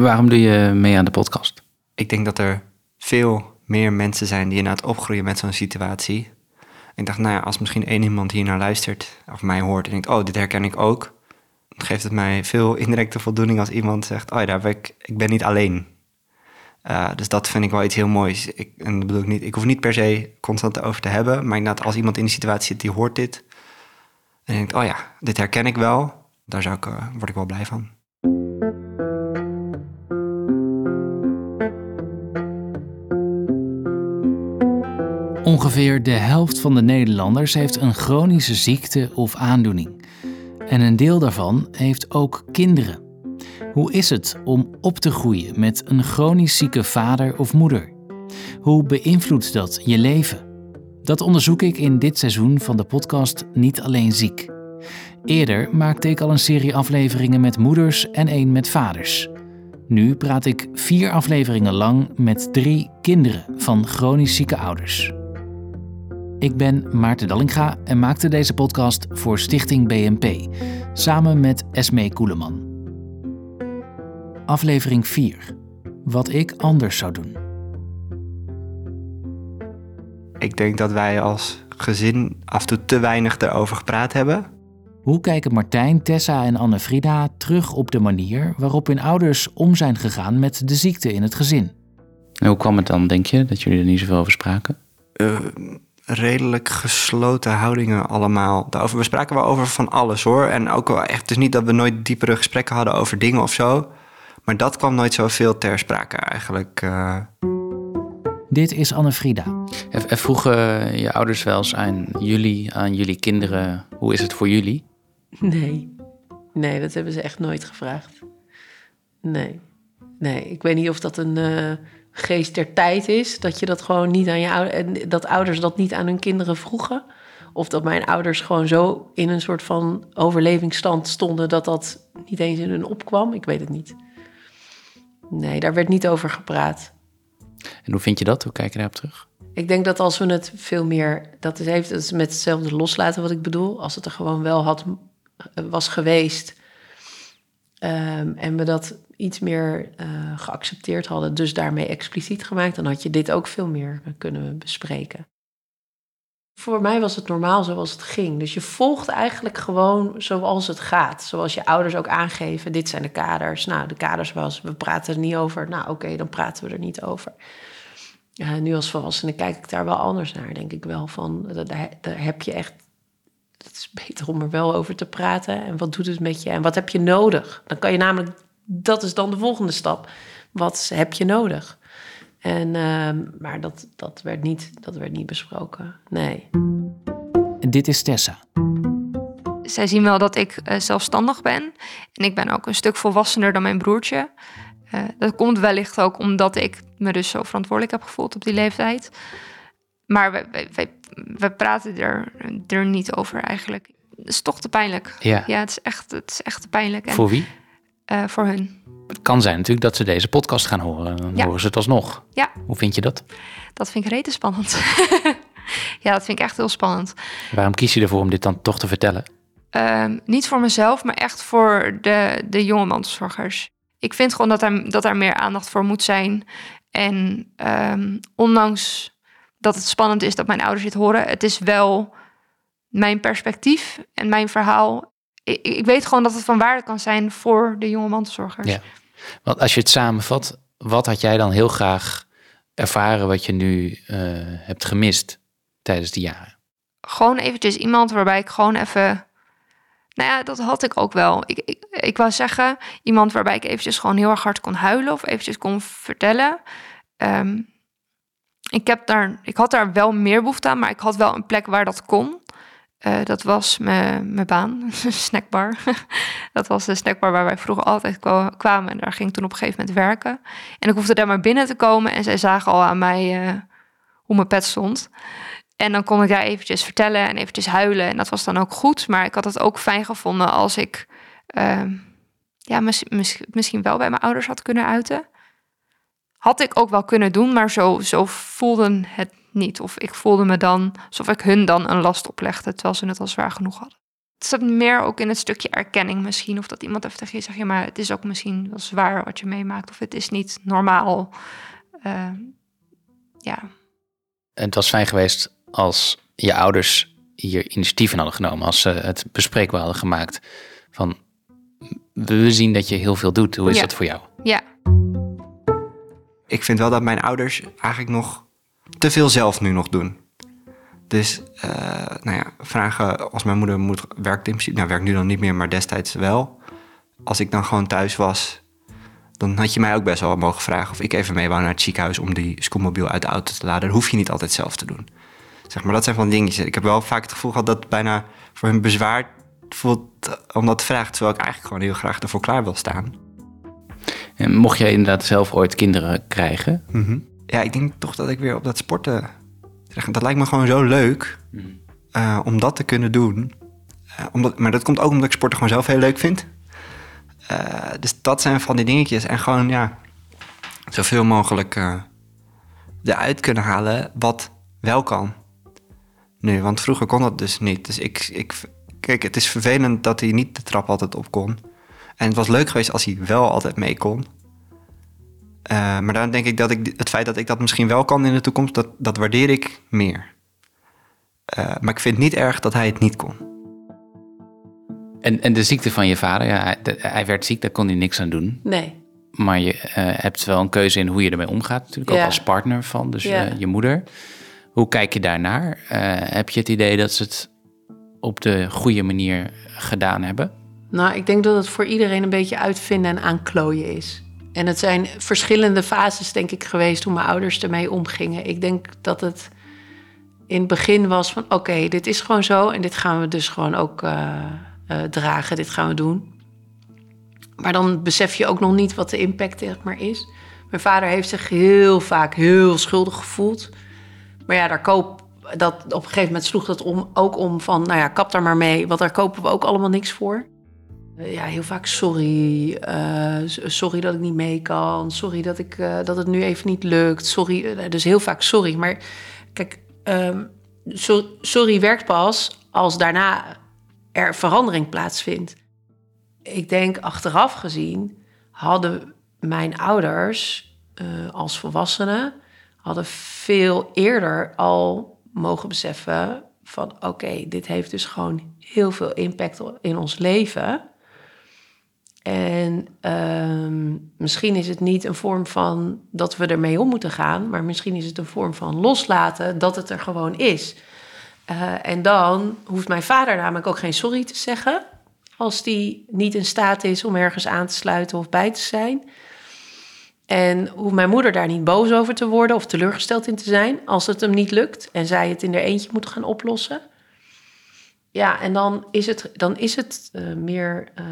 Waarom doe je mee aan de podcast? Ik denk dat er veel meer mensen zijn die inderdaad opgroeien met zo'n situatie. Ik dacht, nou ja, als misschien één iemand hier naar luistert of mij hoort en denkt, oh, dit herken ik ook, dan geeft het mij veel indirecte voldoening als iemand zegt, oh ja, daar ben ik, ik ben niet alleen. Uh, dus dat vind ik wel iets heel moois. Ik, en dat bedoel ik niet, ik hoef niet per se constant erover te hebben, maar inderdaad, als iemand in die situatie zit die hoort dit en denkt, oh ja, dit herken ik wel, daar zou uh, word ik wel blij van. Ongeveer de helft van de Nederlanders heeft een chronische ziekte of aandoening. En een deel daarvan heeft ook kinderen. Hoe is het om op te groeien met een chronisch zieke vader of moeder? Hoe beïnvloedt dat je leven? Dat onderzoek ik in dit seizoen van de podcast Niet alleen ziek. Eerder maakte ik al een serie afleveringen met moeders en één met vaders. Nu praat ik vier afleveringen lang met drie kinderen van chronisch zieke ouders. Ik ben Maarten Dallinga en maakte deze podcast voor Stichting BNP, samen met Esmee Koeleman. Aflevering 4. Wat ik anders zou doen. Ik denk dat wij als gezin af en toe te weinig erover gepraat hebben. Hoe kijken Martijn, Tessa en Anne Frida terug op de manier waarop hun ouders om zijn gegaan met de ziekte in het gezin? En hoe kwam het dan, denk je, dat jullie er niet zoveel over spraken? Uh, redelijk gesloten houdingen allemaal. Daarover, we spraken wel over van alles hoor. En ook wel echt, dus niet dat we nooit diepere gesprekken hadden over dingen of zo. Maar dat kwam nooit zoveel ter sprake eigenlijk. Uh... Dit is Anne Frida. En vroegen je ouders wel eens aan jullie, aan jullie kinderen, hoe is het voor jullie? Nee, nee, dat hebben ze echt nooit gevraagd. Nee, nee, ik weet niet of dat een... Uh geest der tijd is. Dat je dat gewoon niet aan je ouders. Dat ouders dat niet aan hun kinderen vroegen. Of dat mijn ouders gewoon zo in een soort van overlevingsstand stonden dat dat niet eens in hun opkwam. Ik weet het niet. Nee, daar werd niet over gepraat. En hoe vind je dat? Hoe kijk je daarop terug? Ik denk dat als we het veel meer. Dat is, heeft het met hetzelfde loslaten wat ik bedoel. Als het er gewoon wel had, was geweest. Um, en we dat iets meer uh, geaccepteerd hadden, dus daarmee expliciet gemaakt, dan had je dit ook veel meer kunnen bespreken. Voor mij was het normaal zoals het ging. Dus je volgt eigenlijk gewoon zoals het gaat. Zoals je ouders ook aangeven, dit zijn de kaders. Nou, de kaders was, we praten er niet over. Nou, oké, dan praten we er niet over. Uh, nu als volwassene kijk ik daar wel anders naar, denk ik wel. Van, daar, daar heb je echt het is beter om er wel over te praten. En wat doet het met je? En wat heb je nodig? Dan kan je namelijk dat is dan de volgende stap. Wat heb je nodig? En, uh, maar dat, dat, werd niet, dat werd niet besproken. Nee. Dit is Tessa. Zij zien wel dat ik uh, zelfstandig ben. En ik ben ook een stuk volwassener dan mijn broertje. Uh, dat komt wellicht ook omdat ik me dus zo verantwoordelijk heb gevoeld op die leeftijd. Maar wij, wij, wij, praten er, er niet over eigenlijk. Het is toch te pijnlijk. Ja, ja het, is echt, het is echt te pijnlijk. En, Voor wie? Uh, voor hun. Het kan zijn natuurlijk dat ze deze podcast gaan horen. Dan horen ze het alsnog. Ja. Hoe vind je dat? Dat vind ik rete spannend. ja, dat vind ik echt heel spannend. Waarom kies je ervoor om dit dan toch te vertellen? Uh, niet voor mezelf, maar echt voor de, de jonge mantelzorgers. Ik vind gewoon dat er, dat er meer aandacht voor moet zijn. En um, ondanks dat het spannend is dat mijn ouders dit horen, het is wel mijn perspectief en mijn verhaal ik, ik, weet gewoon dat het van waarde kan zijn voor de jonge mantelzorgers. Ja. Want als je het samenvat, wat had jij dan heel graag ervaren wat je nu uh, hebt gemist tijdens die jaren? Gewoon eventjes iemand waarbij ik gewoon even. Nou ja, dat had ik ook wel. Ik, ik, ik wou zeggen, iemand waarbij ik eventjes gewoon heel erg hard kon huilen of eventjes kon vertellen. Um, ik, heb daar, ik had daar wel meer behoefte aan, maar ik had wel een plek waar dat kon. Uh, dat was mijn baan, snackbar. dat was de snackbar waar wij vroeger altijd kwamen. En daar ging ik toen op een gegeven moment werken. En ik hoefde daar maar binnen te komen. En zij zagen al aan mij uh, hoe mijn pet stond. En dan kon ik daar eventjes vertellen en eventjes huilen. En dat was dan ook goed. Maar ik had het ook fijn gevonden als ik... Uh, ja, mis, mis, misschien wel bij mijn ouders had kunnen uiten. Had ik ook wel kunnen doen, maar zo, zo voelde het niet. Of ik voelde me dan alsof ik hun dan een last oplegde, terwijl ze het al zwaar genoeg hadden. het zat meer ook in het stukje erkenning misschien. Of dat iemand even tegen je zegt, ja, maar het is ook misschien wel zwaar wat je meemaakt. Of het is niet normaal. Uh, ja. Het was fijn geweest als je ouders hier initiatief in hadden genomen. Als ze het bespreekbaar hadden gemaakt. Van, we zien dat je heel veel doet. Hoe is dat voor jou? Ja. Ik vind wel dat mijn ouders eigenlijk nog te veel zelf nu nog doen. Dus uh, nou ja, vragen als mijn moeder moet, werkt in principe, nou werkt nu dan niet meer, maar destijds wel. Als ik dan gewoon thuis was, dan had je mij ook best wel mogen vragen of ik even mee wou naar het ziekenhuis om die scootmobiel uit de auto te laden. Dat hoef je niet altijd zelf te doen. Zeg maar, dat zijn van dingetjes. Ik heb wel vaak het gevoel gehad dat het bijna voor hun bezwaar voelt om dat te vragen, terwijl ik eigenlijk gewoon heel graag ervoor klaar wil staan. En mocht jij inderdaad zelf ooit kinderen krijgen? Mhm. Ja, ik denk toch dat ik weer op dat sporten dat lijkt me gewoon zo leuk uh, om dat te kunnen doen. Uh, omdat, maar dat komt ook omdat ik sporten gewoon zelf heel leuk vind. Uh, dus dat zijn van die dingetjes. En gewoon, ja, zoveel mogelijk eruit kunnen halen wat wel kan. Nu, want vroeger kon dat dus niet. Dus ik, ik, kijk, het is vervelend dat hij niet de trap altijd op kon. En het was leuk geweest als hij wel altijd mee kon. Uh, maar dan denk ik dat ik het feit dat ik dat misschien wel kan in de toekomst, dat, dat waardeer ik meer. Uh, maar ik vind het niet erg dat hij het niet kon. En, en de ziekte van je vader, ja, hij, hij, werd ziek, daar kon hij niks aan doen. Nee. Maar je uh, hebt wel een keuze in hoe je ermee omgaat, natuurlijk ook als partner van, dus ja. je moeder. Hoe kijk je daarnaar? heb je het idee dat ze het op de goede manier gedaan hebben? Nou, ik denk dat het voor iedereen een beetje uitvinden en aanklooien is. En het zijn verschillende fases, denk ik, geweest hoe mijn ouders ermee omgingen. Ik denk dat het in het begin was van: oké, dit is gewoon zo en dit gaan we dus gewoon ook uh, uh, dragen, dit gaan we doen. Maar dan besef je ook nog niet wat de impact zeg maar is. Mijn vader heeft zich heel vaak heel schuldig gevoeld. Maar ja, daar koop dat op een gegeven moment sloeg dat om, ook om van, nou ja, kap daar maar mee, want daar kopen we ook allemaal niks voor. Eh, ja, heel vaak sorry. Uh, sorry dat ik niet mee kan. Sorry dat, ik, uh, dat het nu even niet lukt. Sorry. dus heel vaak sorry. Maar kijk, so sorry werkt pas als daarna er verandering plaatsvindt. Ik denk achteraf gezien hadden mijn ouders als volwassenen hadden veel eerder al mogen beseffen van oké, dit heeft dus gewoon heel veel impact in ons leven. En uh, misschien is het niet een vorm van dat we ermee om moeten gaan, maar misschien is het een vorm van loslaten dat het er gewoon is. Uh, en dan hoeft mijn vader namelijk ook geen sorry te zeggen als die niet in staat is om ergens aan te sluiten of bij te zijn. En hoeft mijn moeder daar niet boos over te worden of teleurgesteld in te zijn als het hem niet lukt en zij het in haar eentje moet gaan oplossen. Ja, en dan is het, dan is het uh, meer uh,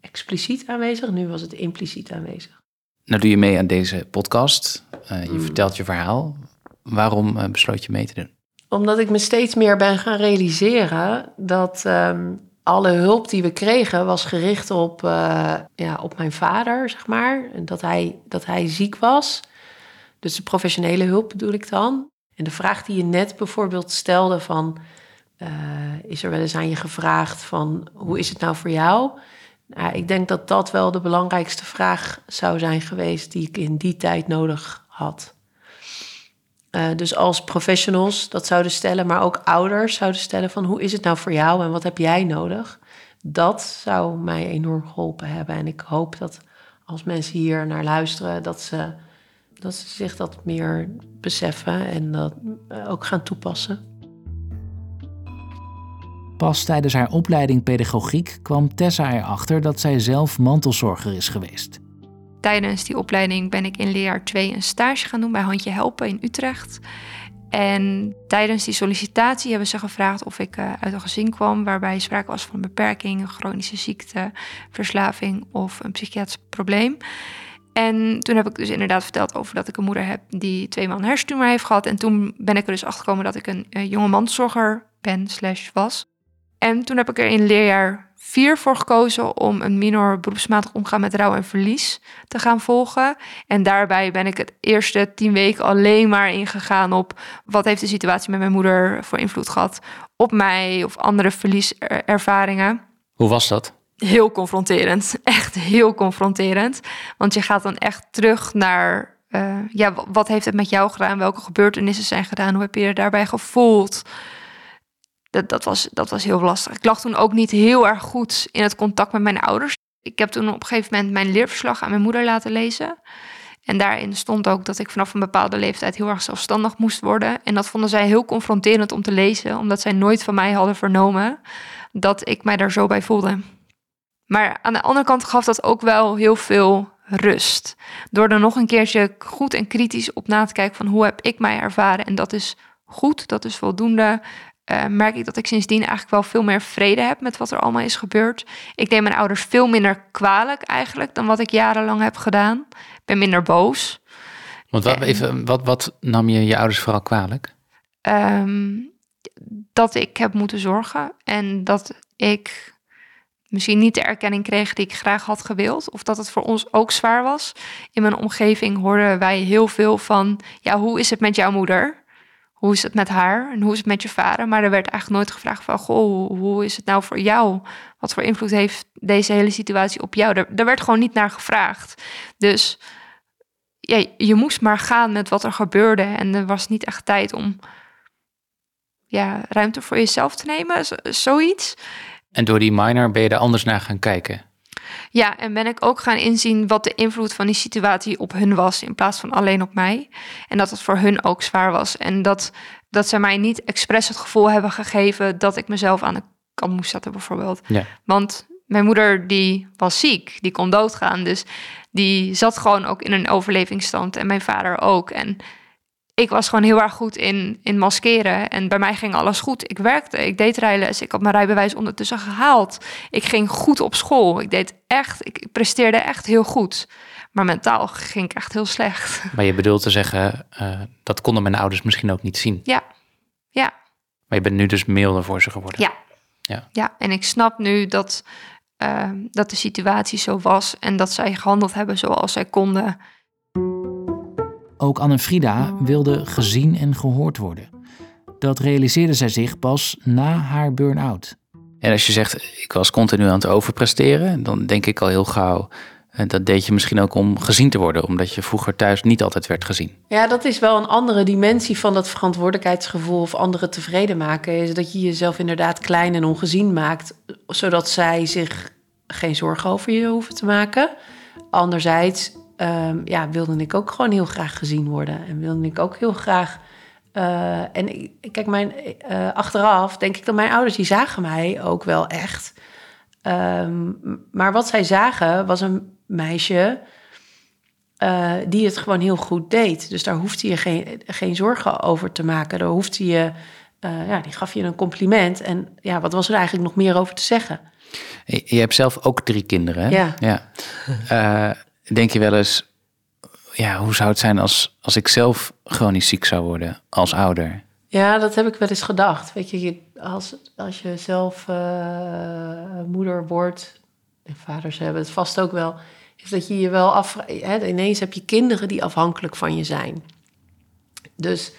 expliciet aanwezig. Nu was het impliciet aanwezig. Nou doe je mee aan deze podcast. Uh, je mm. vertelt je verhaal. Waarom besloot je mee te doen? Omdat ik me steeds meer ben gaan realiseren dat um, alle hulp die we kregen was gericht op, ja, op mijn vader, zeg maar. En dat hij, dat hij ziek was. Dus de professionele hulp bedoel ik dan. En de vraag die je net bijvoorbeeld stelde van uh, is er wel eens aan je gevraagd van hoe is het nou voor jou? Nou, ik denk dat dat wel de belangrijkste vraag zou zijn geweest die ik in die tijd nodig had. Uh, dus als professionals dat zouden stellen, maar ook ouders zouden stellen van hoe is het nou voor jou en wat heb jij nodig? Dat zou mij enorm geholpen hebben. En ik hoop dat als mensen hier naar luisteren, dat ze, dat ze zich dat meer beseffen en dat uh, ook gaan toepassen. Pas tijdens haar opleiding pedagogiek kwam Tessa erachter dat zij zelf mantelzorger is geweest. Tijdens die opleiding ben ik in leerjaar 2 een stage gaan doen bij Handje Helpen in Utrecht. En tijdens die sollicitatie hebben ze gevraagd of ik uh, uit een gezin kwam waarbij sprake was van een beperking, een chronische ziekte, verslaving of een psychiatrisch probleem. En toen heb ik dus inderdaad verteld over dat ik een moeder heb die twee maanden hersentumor heeft gehad. En toen ben ik er dus achter gekomen dat ik een uh, jonge mantelzorger ben slash was. En toen heb ik er in leerjaar vier voor gekozen om een minor beroepsmatig omgaan met rouw en verlies te gaan volgen. En daarbij ben ik het eerste tien weken alleen maar ingegaan op wat heeft de situatie met mijn moeder voor invloed gehad op mij of andere verlieservaringen. Hoe was dat? Heel confronterend, echt heel confronterend. Want je gaat dan echt terug naar, uh, ja, wat heeft het met jou gedaan? Welke gebeurtenissen zijn gedaan? Hoe heb je je daarbij gevoeld? Dat, dat, was, dat was heel lastig. Ik lag toen ook niet heel erg goed in het contact met mijn ouders. Ik heb toen op een gegeven moment mijn leerverslag aan mijn moeder laten lezen. En daarin stond ook dat ik vanaf een bepaalde leeftijd heel erg zelfstandig moest worden. En dat vonden zij heel confronterend om te lezen, omdat zij nooit van mij hadden vernomen dat ik mij daar zo bij voelde. Maar aan de andere kant gaf dat ook wel heel veel rust. Door er nog een keertje goed en kritisch op na te kijken van hoe heb ik mij ervaren. En dat is goed, dat is voldoende. Uh, merk ik dat ik sindsdien eigenlijk wel veel meer vrede heb met wat er allemaal is gebeurd. Ik neem mijn ouders veel minder kwalijk eigenlijk dan wat ik jarenlang heb gedaan. Ik ben minder boos. Want wat, even, wat, wat nam je je ouders vooral kwalijk? Ehm, dat ik heb moeten zorgen en dat ik misschien niet de erkenning kreeg die ik graag had gewild. Of dat het voor ons ook zwaar was. In mijn omgeving hoorden wij heel veel van, ja, hoe is het met jouw moeder? Hoe is het met haar en hoe is het met je vader? Maar er werd eigenlijk nooit gevraagd van, goh, hoe is het nou voor jou? Wat voor invloed heeft deze hele situatie op jou? Er, werd gewoon niet naar gevraagd. Dus ja, je moest maar gaan met wat er gebeurde. En er was niet echt tijd om ja, ruimte voor jezelf te nemen, zoiets. En door die minor ben je er anders naar gaan kijken? Ja, en ben ik ook gaan inzien wat de invloed van die situatie op hun was, in plaats van alleen op mij. En dat het voor hun ook zwaar was. En dat, dat ze mij niet expres het gevoel hebben gegeven dat ik mezelf aan de kant moest zetten, bijvoorbeeld. Ja. Want mijn moeder die was ziek, die kon doodgaan. Dus die zat gewoon ook in een overlevingsstand. En mijn vader ook. En ik was gewoon heel erg goed in, in maskeren. En bij mij ging alles goed. Ik werkte, ik deed rijles. Ik had mijn rijbewijs ondertussen gehaald. Ik ging goed op school. Ik deed echt, ik presteerde echt heel goed. Maar mentaal ging ik echt heel slecht. Maar je bedoelt te zeggen, uh, dat konden mijn ouders misschien ook niet zien. Ja, ja. Maar je bent nu dus milder voor ze geworden. Ja. Ja, ja en ik snap nu dat, uh, dat de situatie zo was en dat zij gehandeld hebben zoals zij konden. Ook Anne Frida wilde gezien en gehoord worden. Dat realiseerde zij zich pas na haar burn-out. En als je zegt, ik was continu aan het overpresteren, dan denk ik al heel gauw, en dat deed je misschien ook om gezien te worden, omdat je vroeger thuis niet altijd werd gezien. Ja, dat is wel een andere dimensie van dat verantwoordelijkheidsgevoel of anderen tevreden maken. Is dat je jezelf inderdaad klein en ongezien maakt, zodat zij zich geen zorgen over je hoeven te maken. Anderzijds um, ja, wilde ik ook gewoon heel graag gezien worden. En wilde ik ook heel graag. Uh, en kijk, mijn, uh, achteraf denk ik dat mijn ouders, die zagen mij ook wel echt. Um, maar wat zij zagen was een meisje uh, die het gewoon heel goed deed. Dus daar hoefde je geen, geen zorgen over te maken. Daar hoefde je, ja, die gaf je een compliment. En ja, wat was er eigenlijk nog meer over te zeggen? Je hebt zelf ook drie kinderen, hè? Ja. ja denk je wel eens, ja, hoe zou het zijn als, als ik zelf chronisch ziek zou worden als ouder? Ja, dat heb ik wel eens gedacht. Weet je, als, als je zelf uh, moeder wordt, en vaders hebben het vast ook wel, is dat je je wel af. Hè, ineens heb je kinderen die afhankelijk van je zijn. Dus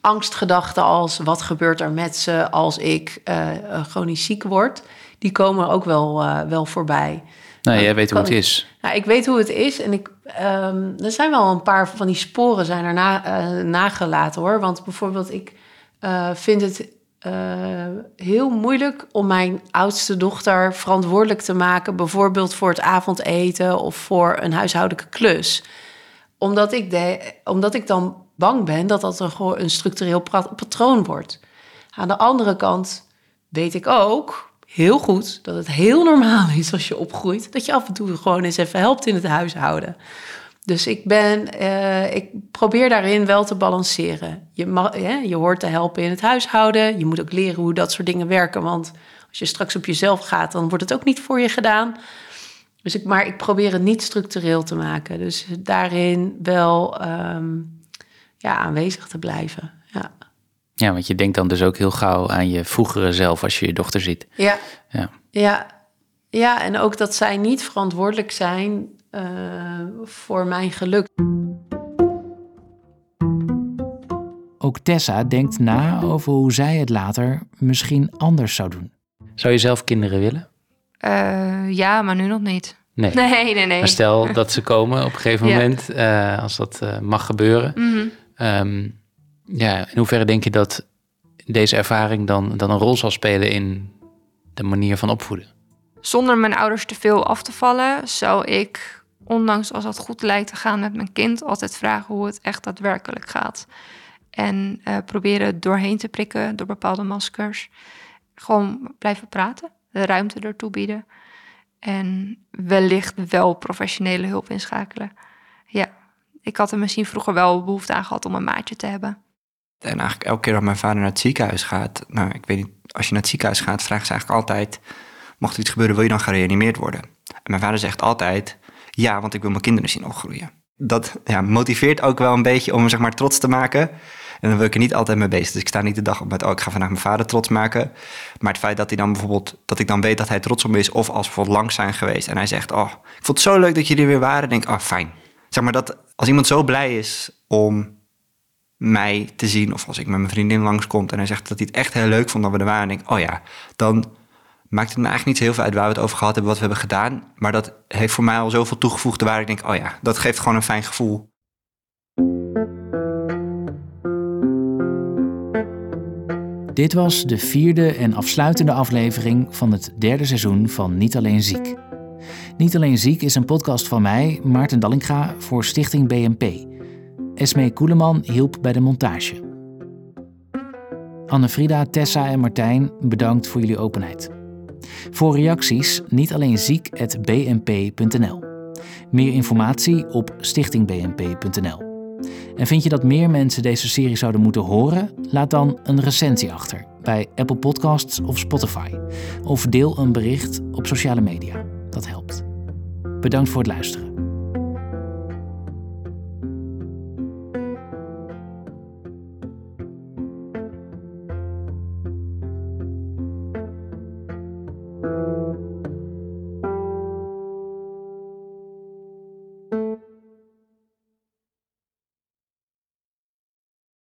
angstgedachten als wat gebeurt er met ze als ik uh, chronisch ziek word, die komen ook wel, wel voorbij. Nou, jij weet hoe het is. Nou, ik weet hoe het is. En ik, um, er zijn wel een paar van die sporen zijn er na, uh, nagelaten hoor. Want bijvoorbeeld, ik uh, vind het uh, heel moeilijk om mijn oudste dochter verantwoordelijk te maken. Bijvoorbeeld voor het avondeten of voor een huishoudelijke klus. Omdat ik, de, omdat ik dan bang ben dat dat een, een structureel patroon wordt. Aan de andere kant weet ik ook heel goed dat het heel normaal is als je opgroeit, dat je af en toe gewoon eens even helpt in het huishouden. Dus ik ben, uh, ik probeer daarin wel te balanceren. Je, mag, je hoort te helpen in het huishouden. Je moet ook leren hoe dat soort dingen werken. Want als je straks op jezelf gaat, dan wordt het ook niet voor je gedaan. Dus ik, maar ik probeer het niet structureel te maken. Dus daarin wel um, ja, aanwezig te blijven. Ja. Want je denkt dan dus ook heel gauw aan je vroegere zelf als je je dochter ziet. Ja. Ja, ja. ja en ook dat zij niet verantwoordelijk zijn uh, voor mijn geluk. Ook Tessa denkt na over hoe zij het later misschien anders zou doen. Zou je zelf kinderen willen? Uh, ja, maar nu nog niet. Nee. Nee, nee, nee. Maar stel dat ze komen op een gegeven moment, uh, als dat uh, mag gebeuren. Mm -hmm. um, ja, in hoeverre denk je dat deze ervaring dan, dan een rol zal spelen in de manier van opvoeden? Zonder mijn ouders te veel af te vallen, zou ik, ondanks als dat goed lijkt te gaan met mijn kind, altijd vragen hoe het echt daadwerkelijk gaat. En uh, proberen doorheen te prikken door bepaalde maskers. Gewoon blijven praten, de ruimte ertoe bieden. En wellicht wel professionele hulp inschakelen. Ja, ik had er misschien vroeger wel behoefte aan gehad om een maatje te hebben. En eigenlijk elke keer dat mijn vader naar het ziekenhuis gaat, nou, ik weet niet, als je naar het ziekenhuis gaat, vragen ze eigenlijk altijd: mocht er iets gebeuren, wil je dan gereanimeerd worden? En mijn vader zegt altijd: ja, want ik wil mijn kinderen zien opgroeien. Dat ja, motiveert ook wel een beetje om me zeg maar trots te maken. En dan wil ik er niet altijd mee bezig. Dus ik sta niet de dag op met, oh, ik ga vandaag mijn vader trots maken. Maar het feit dat hij dan bijvoorbeeld, dat ik dan weet dat hij trots op me is, of als we bijvoorbeeld lang zijn geweest en hij zegt, oh, ik vond het zo leuk dat jullie weer waren, denk ik, oh, fijn. Zeg maar dat als iemand zo blij is om mij te zien, of als ik met mijn vriendin langskomt en hij zegt dat hij het echt heel leuk vond dat we er waren, denk ik, oh ja, dan maakt het me eigenlijk niet zo heel veel uit waar we het over gehad hebben, wat we hebben gedaan. Maar dat heeft voor mij al zoveel toegevoegde waar ik denk, oh ja, dat geeft gewoon een fijn gevoel. Dit was de vierde en afsluitende aflevering van het derde seizoen van Niet Alleen Ziek. Niet Alleen Ziek is een podcast van mij, Maarten Dallinga, voor Stichting BNP. Esmee Koeleman hielp bij de montage. Anne-Frida, Tessa en Martijn, bedankt voor jullie openheid. Voor reacties niet alleen ziek.bnp.nl. Meer informatie op stichtingbnp.nl. En vind je dat meer mensen deze serie zouden moeten horen? Laat dan een recensie achter bij Apple Podcasts of Spotify. Of deel een bericht op sociale media. Dat helpt. Bedankt voor het luisteren.